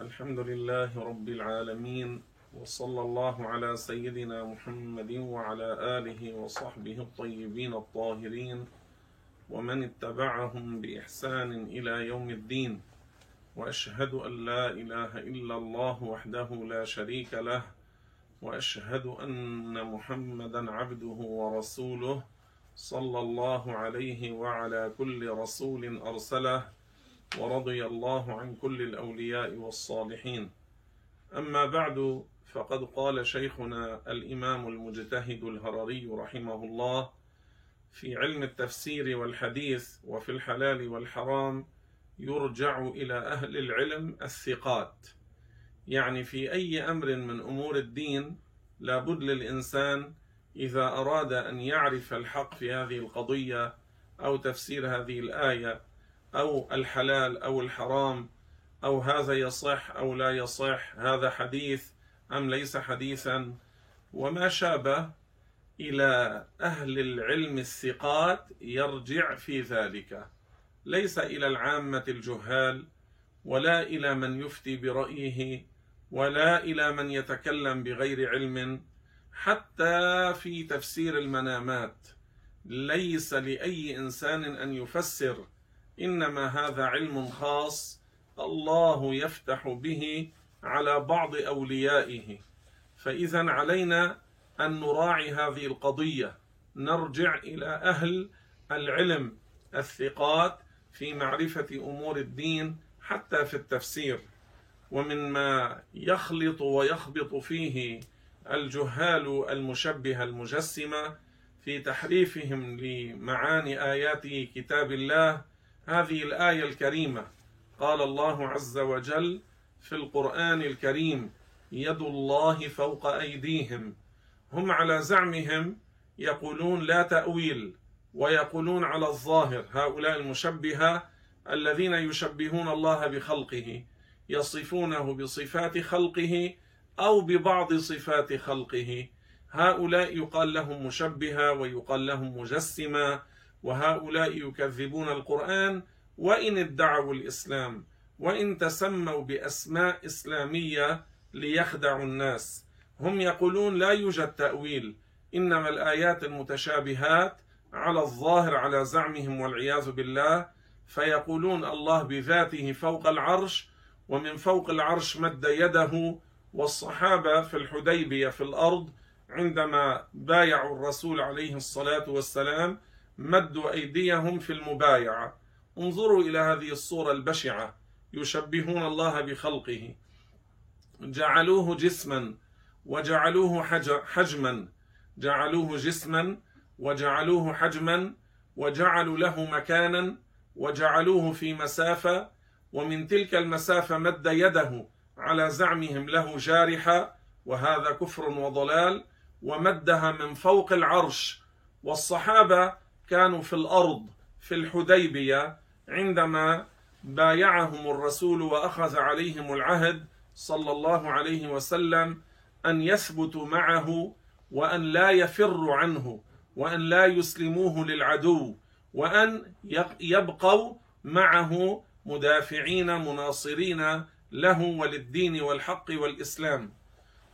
الحمد لله رب العالمين وصلى الله على سيدنا محمد وعلى آله وصحبه الطيبين ومن اتبعهم بإحسان إلى يوم الدين وأشهد أن لا إله إلا الله وحده لا شريك له وأشهد أن محمدا عبده ورسوله صلى الله عليه وعلى كل رسول أرسله ورضي الله عن كل الأولياء والصالحين. أما بعد فقد قال شيخنا الإمام المجتهد الهرري رحمه الله في علم التفسير والحديث وفي الحلال والحرام يرجع إلى أهل العلم الثقات. يعني في أي أمر من أمور الدين لابد للإنسان إذا أراد أن يعرف الحق في هذه القضية أو تفسير هذه الآية أو الحلال أو الحرام أو هذا يصح أو لا يصح هذا حديث أم ليس حديثا وما شابه إلى أهل العلم الثقات يرجع في ذلك. ليس إلى العامة الجهال ولا إلى من يفتي برأيه ولا إلى من يتكلم بغير علم. حتى في تفسير المنامات ليس لأي إنسان أن يفسر إنما هذا علم خاص الله يفتح به على بعض أوليائه. فإذا علينا أن نراعي هذه القضية. نرجع إلى أهل العلم الثقات في معرفة أمور الدين حتى في التفسير. ومن ما يخلط ويخبط فيه الجهال المشبهة المجسمة في تحريفهم لمعاني آيات كتاب الله هذه الآية الكريمة. قال الله عز وجل في القرآن الكريم يد الله فوق أيديهم هم على زعمهم يقولون لا تأويل ويقولون على الظاهر. هؤلاء المشبهة الذين يشبهون الله بخلقه يصفونه بصفات خلقه أو ببعض صفات خلقه. هؤلاء يقال لهم مشبهة ويقال لهم مجسمة وهؤلاء يكذبون القرآن وإن ادعوا الإسلام وإن تسموا بأسماء إسلامية ليخدعوا الناس. هم يقولون لا يوجد تأويل إنما الآيات المتشابهات على الظاهر على زعمهم والعياذ بالله فيقولون الله بذاته فوق العرش ومن فوق العرش مد يده والصحابة في الحديبية في الأرض عندما بايعوا الرسول عليه الصلاة والسلام مدوا أيديهم في المبايعة. انظروا إلى هذه الصورة البشعة يشبهون الله بخلقه. جعلوه جسما وجعلوه حجما جعلوه جسما وجعلوه حجما وجعلوا له مكانا وجعلوه في مسافة ومن تلك المسافة مد يده على زعمهم له جارحة وهذا كفر وضلال ومدها من فوق العرش. والصحابة كانوا في الأرض في الحديبية عندما بايعهم الرسول وأخذ عليهم العهد صلى الله عليه وسلم أن يثبتوا معه وأن لا يفروا عنه وأن لا يسلموه للعدو وأن يبقوا معه مدافعين مناصرين له وللدين والحق والإسلام.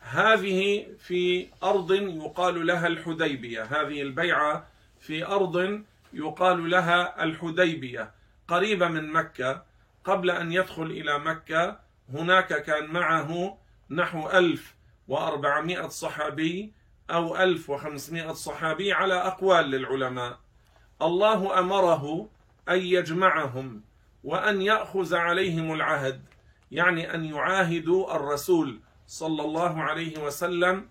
هذه في أرض يقال لها الحديبية. هذه البيعة في أرض يقال لها الحديبية. قريبة من مكة قبل أن يدخل إلى مكة هناك كان معه نحو ألف وأربعمائة صحابي أو ألف وخمسمائة صحابي على أقوال للعلماء. الله أمره أن يجمعهم وأن يأخذ عليهم العهد يعني أن يعاهدوا الرسول صلى الله عليه وسلم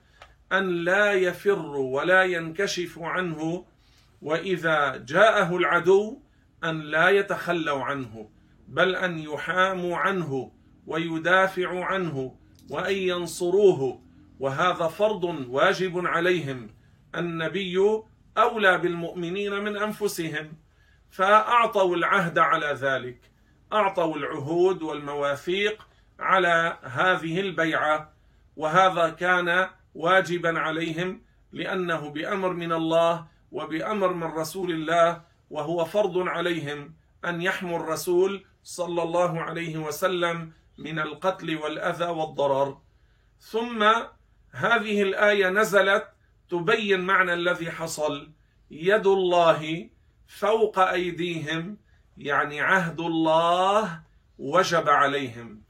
أن لا يفروا ولا ينكشفوا عنه وإذا جاءه العدو أن لا يتخلوا عنه بل أن يحاموا عنه ويدافعوا عنه وأن ينصروه. وهذا فرض واجب عليهم. النبي أولى بالمؤمنين من أنفسهم فأعطوا العهد على ذلك. أعطوا العهود والمواثيق على هذه البيعة وهذا كان واجبا عليهم لأنه بأمر من الله وبأمر من رسول الله وهو فرض عليهم أن يحموا الرسول صلى الله عليه وسلم من القتل والأذى والضرر. ثم هذه الآية نزلت تبين معنى الذي حصل. يد الله فوق أيديهم يعني عهد الله وجب عليهم.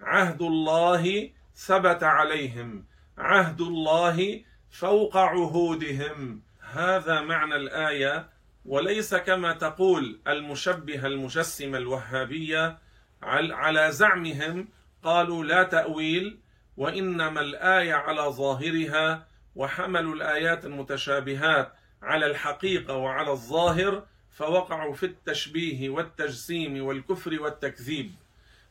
عهد الله ثبت عليهم. عهد الله فوق عهودهم. هذا معنى الآية. وليس كما تقول المشبهه المجسمه الوهابية على زعمهم قالوا لا تأويل وإنما الآية على ظاهرها وحملوا الآيات المتشابهات على الحقيقة وعلى الظاهر فوقعوا في التشبيه والتجسيم والكفر والتكذيب.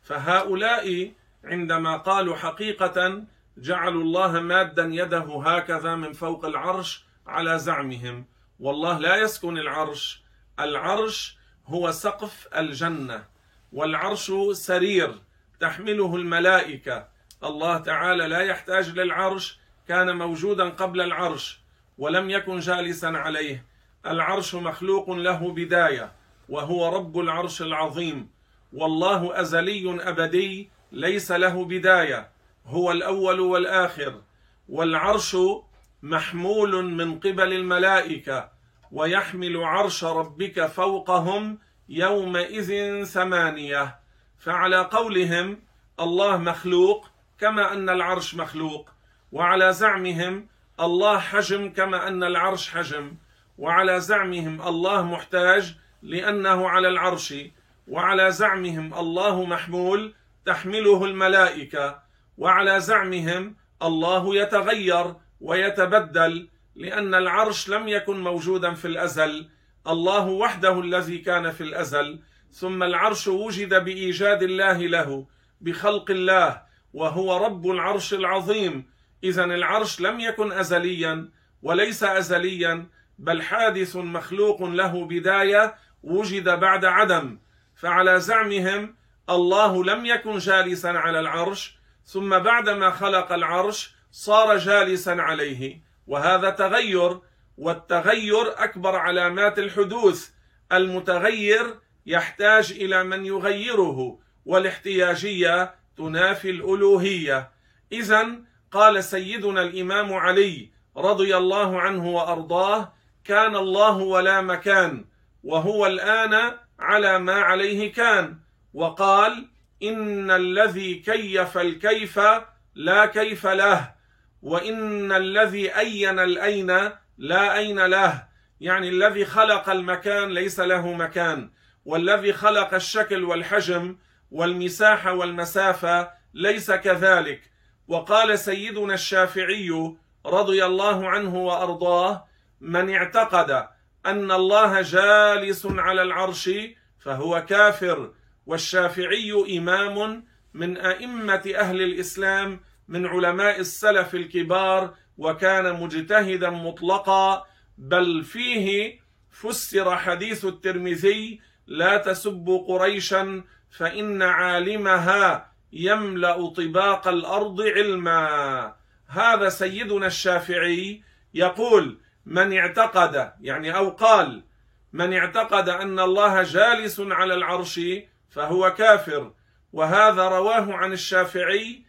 فهؤلاء عندما قالوا حقيقة جعلوا الله مادا يده هكذا من فوق العرش على زعمهم. والله لا يسكن العرش. العرش هو سقف الجنة والعرش سرير تحمله الملائكة. الله تعالى لا يحتاج للعرش كان موجودا قبل العرش ولم يكن جالسا عليه. العرش مخلوق له بداية وهو رب العرش العظيم. والله أزلي أبدي ليس له بداية هو الأول والآخر. والعرش محمول من قبل الملائكة ويحمل عرش ربك فوقهم يومئذ ثمانية. فعلى قولهم الله مخلوق كما أن العرش مخلوق وعلى زعمهم الله حجم كما أن العرش حجم وعلى زعمهم الله محتاج لأنه على العرش وعلى زعمهم الله محمول تحمله الملائكة وعلى زعمهم الله يتغير ويتبدل لأن العرش لم يكن موجودا في الأزل الله وحده الذي كان في الأزل ثم العرش وجد بإيجاد الله له بخلق الله وهو رب العرش العظيم. اذا العرش لم يكن ازليا وليس ازليا بل حادث مخلوق له بداية وجد بعد عدم. فعلى زعمهم الله لم يكن جالسا على العرش ثم بعدما خلق العرش صار جالسا عليه. وهذا تغير والتغير أكبر علامات الحدوث. المتغير يحتاج إلى من يغيره والاحتياجية تنافي الألوهية. اذا قال سيدنا الإمام علي رضي الله عنه وأرضاه كان الله ولا مكان وهو الآن على ما عليه كان. وقال إن الذي كيف الكيف لا كيف له وإن الذي أين الأين لا أين له. يعني الذي خلق المكان ليس له مكان والذي خلق الشكل والحجم والمساحه والمسافه ليس كذلك. وقال سيدنا الشافعي رضي الله عنه وأرضاه من اعتقد أن الله جالس على العرش فهو كافر والشافعي إمام من أئمة أهل الإسلام من علماء السلف الكبار وكان مجتهدا مطلقا بل فيه فسر حديث الترمذي لا تسبوا قريشا فإن عالمها يملأ طباق الأرض علما. هذا سيدنا الشافعي يقول من اعتقد يعني أو قال من اعتقد أن الله جالس على العرش فهو كافر. وهذا رواه عن الشافعي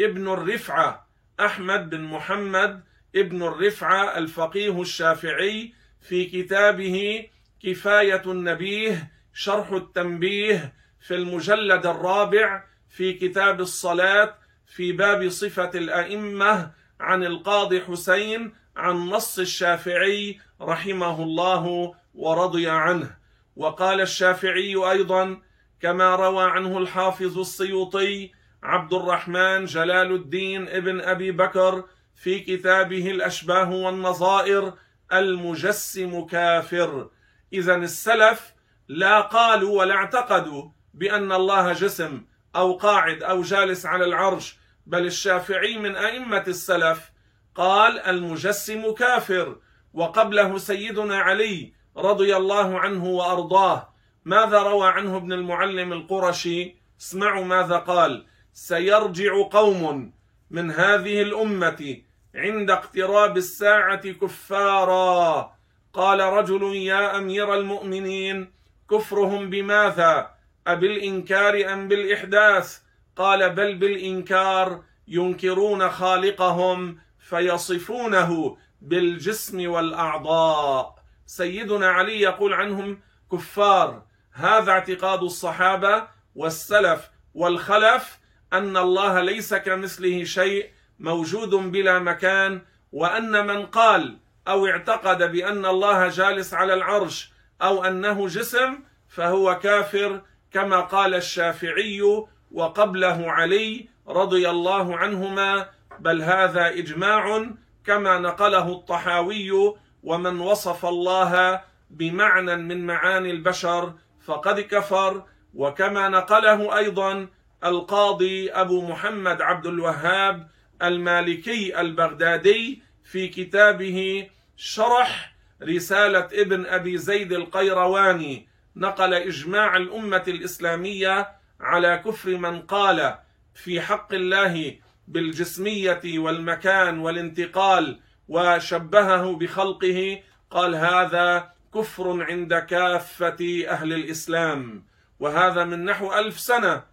ابن الرفعة أحمد بن محمد ابن الرفعة الفقيه الشافعي في كتابه كفاية النبيه شرح التنبيه في المجلد الرابع في كتاب الصلاة في باب صفة الأئمة عن القاضي حسين عن نص الشافعي رحمه الله ورضي عنه. وقال الشافعي أيضا كما روى عنه الحافظ السيوطي عبد الرحمن جلال الدين ابن أبي بكر في كتابه الأشباه والنظائر المجسم كافر. اذا السلف لا قالوا ولا اعتقدوا بأن الله جسم أو قاعد أو جالس على العرش بل الشافعي من أئمة السلف قال المجسم كافر وقبله سيدنا علي رضي الله عنه وأرضاه. ماذا روى عنه ابن المعلم القرشي؟ اسمعوا ماذا قال سيرجع قوم من هذه الأمة عند اقتراب الساعة كفارا قال رجل يا أمير المؤمنين كفرهم بماذا؟ ابالانكار أم بالإحداث؟ قال بل بالإنكار ينكرون خالقهم فيصفونه بالجسم والأعضاء. سيدنا علي يقول عنهم كفار هذا اعتقاد الصحابة والسلف والخلف أن الله ليس كمثله شيء موجود بلا مكان وأن من قال أو اعتقد بأن الله جالس على العرش أو أنه جسم فهو كافر كما قال الشافعي وقبله علي رضي الله عنهما بل هذا إجماع كما نقله الطحاوي ومن وصف الله بمعنى من معاني البشر فقد كفر وكما نقله أيضا القاضي أبو محمد عبد الوهاب المالكي البغدادي في كتابه شرح رسالة ابن أبي زيد القيرواني نقل إجماع الأمة الإسلامية على كفر من قال في حق الله بالجسمية والمكان والانتقال وشبهه بخلقه قال هذا كفر عند كافة أهل الإسلام. وهذا من نحو ألف سنة.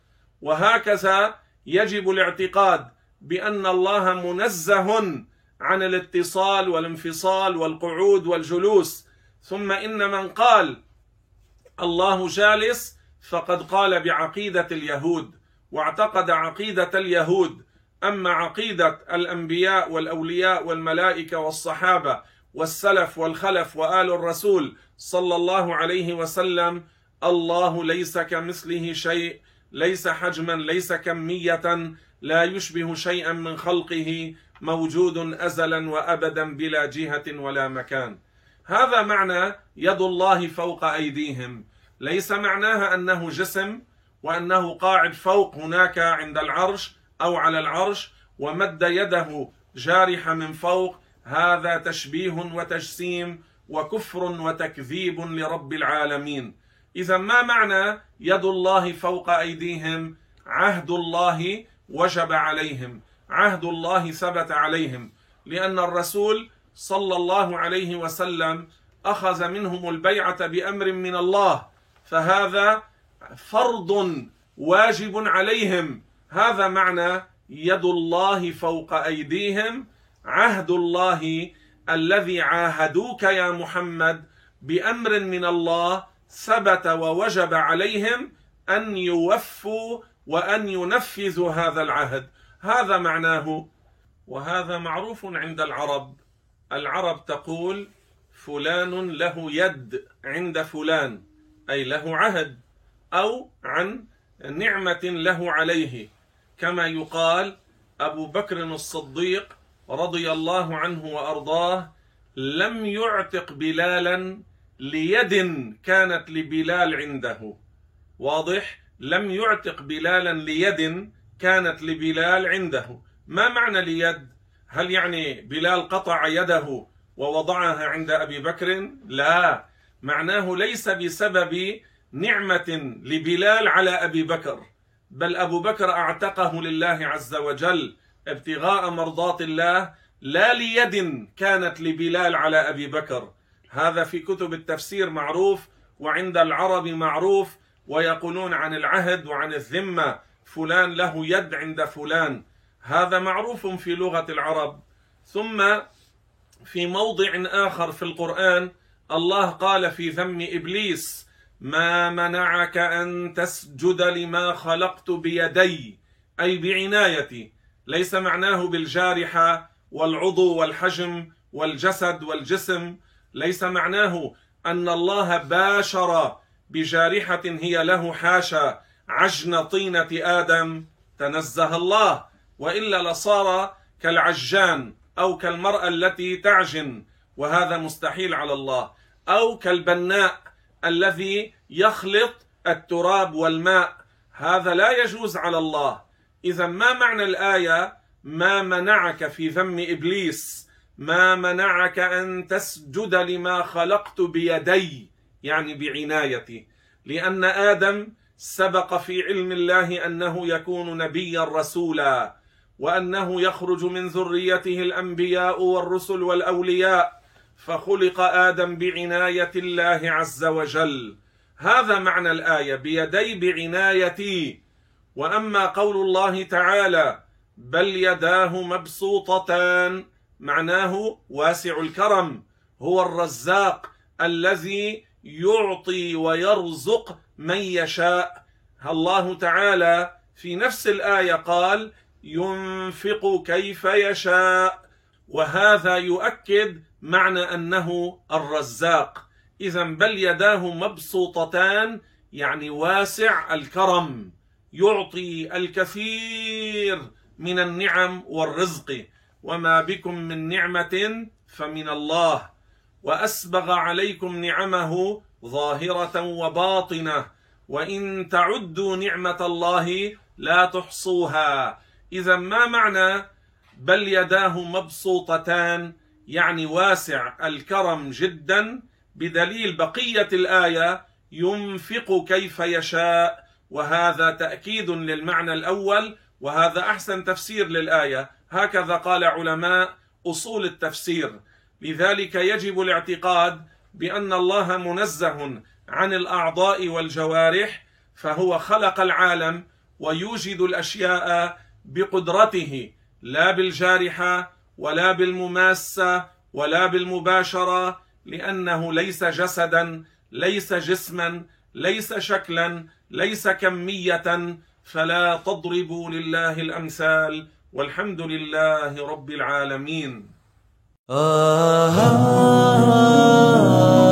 وهكذا يجب الاعتقاد بأن الله منزه عن الاتصال والانفصال والقعود والجلوس. ثم إن من قال الله جالس فقد قال بعقيدة اليهود واعتقد عقيدة اليهود. أما عقيدة الأنبياء والأولياء والملائكة والصحابة والسلف والخلف وآل الرسول صلى الله عليه وسلم الله ليس كمثله شيء ليس حجما ليس كمية لا يشبه شيئا من خلقه موجود أزلا وأبدا بلا جهة ولا مكان. هذا معنى يد الله فوق أيديهم. ليس معناها أنه جسم وأنه قاعد فوق هناك عند العرش أو على العرش ومد يده جارحه من فوق. هذا تشبيه وتجسيم وكفر وتكذيب لرب العالمين. إذا ما معنى يد الله فوق أيديهم؟ عهد الله وجب عليهم. عهد الله ثبت عليهم. لأن الرسول صلى الله عليه وسلم أخذ منهم البيعة بأمر من الله فهذا فرض واجب عليهم. هذا معنى يد الله فوق أيديهم عهد الله الذي عاهدوك يا محمد بأمر من الله ثبت ووجب عليهم أن يوفوا وأن ينفذوا هذا العهد. هذا معناه وهذا معروف عند العرب. العرب تقول فلان له يد عند فلان أي له عهد أو عن نعمة له عليه. كما يقال أبو بكر الصديق رضي الله عنه وأرضاه لم يعتق بلالا ليد كانت لبلال عنده. واضح؟ لم يعتق بلالا ليد كانت لبلال عنده. ما معنى ليد؟ هل يعني بلال قطع يده ووضعها عند أبي بكر؟ لا. معناه ليس بسبب نعمة لبلال على أبي بكر بل أبو بكر أعتقه لله عز وجل ابتغاء مرضات الله لا ليد كانت لبلال على أبي بكر. هذا في كتب التفسير معروف وعند العرب معروف ويقولون عن العهد وعن الذمة فلان له يد عند فلان. هذا معروف في لغة العرب. ثم في موضع آخر في القرآن الله قال في ذم إبليس ما منعك أن تسجد لما خلقت بيدي؟ أي بعنايتي. ليس معناه بالجارحه والعضو والحجم والجسد والجسم. ليس معناه أن الله باشر بجارحة هي له حاشا عجن طينة آدم. تنزه الله. وإلا لصار كالعجان أو كالمرأة التي تعجن وهذا مستحيل على الله. أو كالبناء الذي يخلط التراب والماء هذا لا يجوز على الله. إذا ما معنى الآية؟ ما منعك في ذم إبليس ما منعك أن تسجد لما خلقت بيدي يعني بعنايتي. لأن آدم سبق في علم الله أنه يكون نبيا رسولا. وأنه يخرج من ذريته الأنبياء والرسل والأولياء فخلق آدم بعناية الله عز وجل. هذا معنى الآية بيدي بعنايتي. وأما قول الله تعالى بل يداه مبسوطتان معناه واسع الكرم هو الرزاق الذي يعطي ويرزق من يشاء. الله تعالى في نفس الآية قال ينفق كيف يشاء وهذا يؤكد معنى أنه الرزاق. إذا بل يداه مبسوطتان يعني واسع الكرم يعطي الكثير من النعم والرزق. وما بكم من نعمة فمن الله. وأسبغ عليكم نعمه ظاهرة وباطنة. وإن تعدوا نعمة الله لا تحصوها. إذا ما معنى بل يداه مبسوطتان؟ يعني واسع الكرم جدا بدليل بقية الآية ينفق كيف يشاء. وهذا تأكيد للمعنى الأول وهذا أحسن تفسير للآية. هكذا قال علماء أصول التفسير. لذلك يجب الاعتقاد بأن الله منزه عن الأعضاء والجوارح فهو خلق العالم ويوجد الأشياء بقدرته لا بالجارحة ولا بالمماسة ولا بالمباشرة لأنه ليس جسدا ليس جسما ليس شكلا ليس كمية فلا تضربوا لله الأمثال والحمد لله رب العالمين. آه, آه, آه